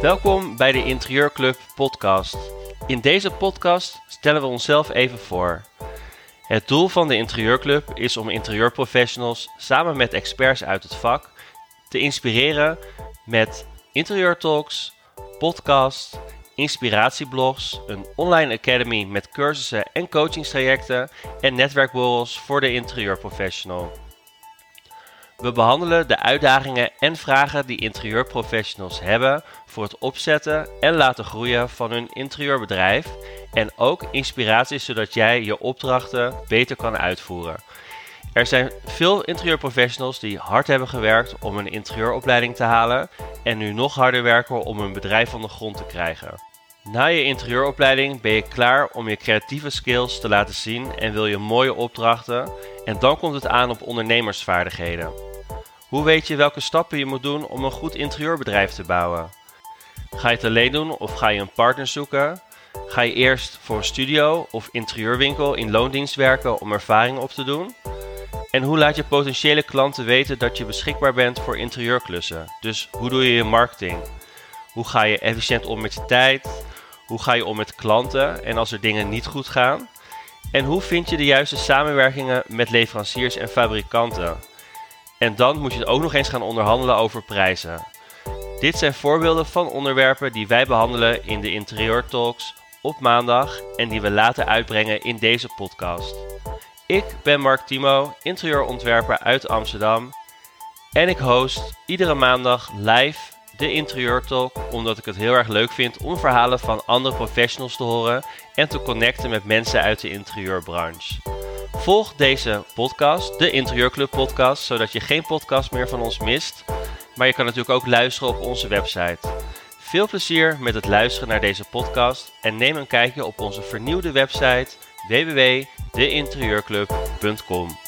Welkom bij de Interieurclub podcast. In deze podcast stellen we onszelf even voor. Het doel van de Interieurclub is om interieurprofessionals samen met experts uit het vak te inspireren met interieurtalks, podcasts, inspiratieblogs, een online academy met cursussen en coachingstrajecten en netwerkborrels voor de interieurprofessional. We behandelen de uitdagingen en vragen die interieurprofessionals hebben voor het opzetten en laten groeien van hun interieurbedrijf en ook inspiratie zodat jij je opdrachten beter kan uitvoeren. Er zijn veel interieurprofessionals die hard hebben gewerkt om een interieuropleiding te halen en nu nog harder werken om hun bedrijf van de grond te krijgen. Na je interieuropleiding ben je klaar om je creatieve skills te laten zien en wil je mooie opdrachten en dan komt het aan op ondernemersvaardigheden. Hoe weet je welke stappen je moet doen om een goed interieurbedrijf te bouwen? Ga je het alleen doen of ga je een partner zoeken? Ga je eerst voor een studio of interieurwinkel in loondienst werken om ervaring op te doen? En hoe laat je potentiële klanten weten dat je beschikbaar bent voor interieurklussen? Dus hoe doe je je marketing? Hoe ga je efficiënt om met je tijd? Hoe ga je om met klanten en als er dingen niet goed gaan? En hoe vind je de juiste samenwerkingen met leveranciers en fabrikanten? En dan moet je ook nog eens gaan onderhandelen over prijzen. Dit zijn voorbeelden van onderwerpen die wij behandelen in de Interieur Talks op maandag en die we laten uitbrengen in deze podcast. Ik ben Mark Timo, interieurontwerper uit Amsterdam en ik host iedere maandag live de Interieur Talk omdat ik het heel erg leuk vind om verhalen van andere professionals te horen en te connecten met mensen uit de interieurbranche. Volg deze podcast, de Interieurclub podcast, zodat je geen podcast meer van ons mist. Maar je kan natuurlijk ook luisteren op onze website. Veel plezier met het luisteren naar deze podcast en neem een kijkje op onze vernieuwde website www.deinterieurclub.com.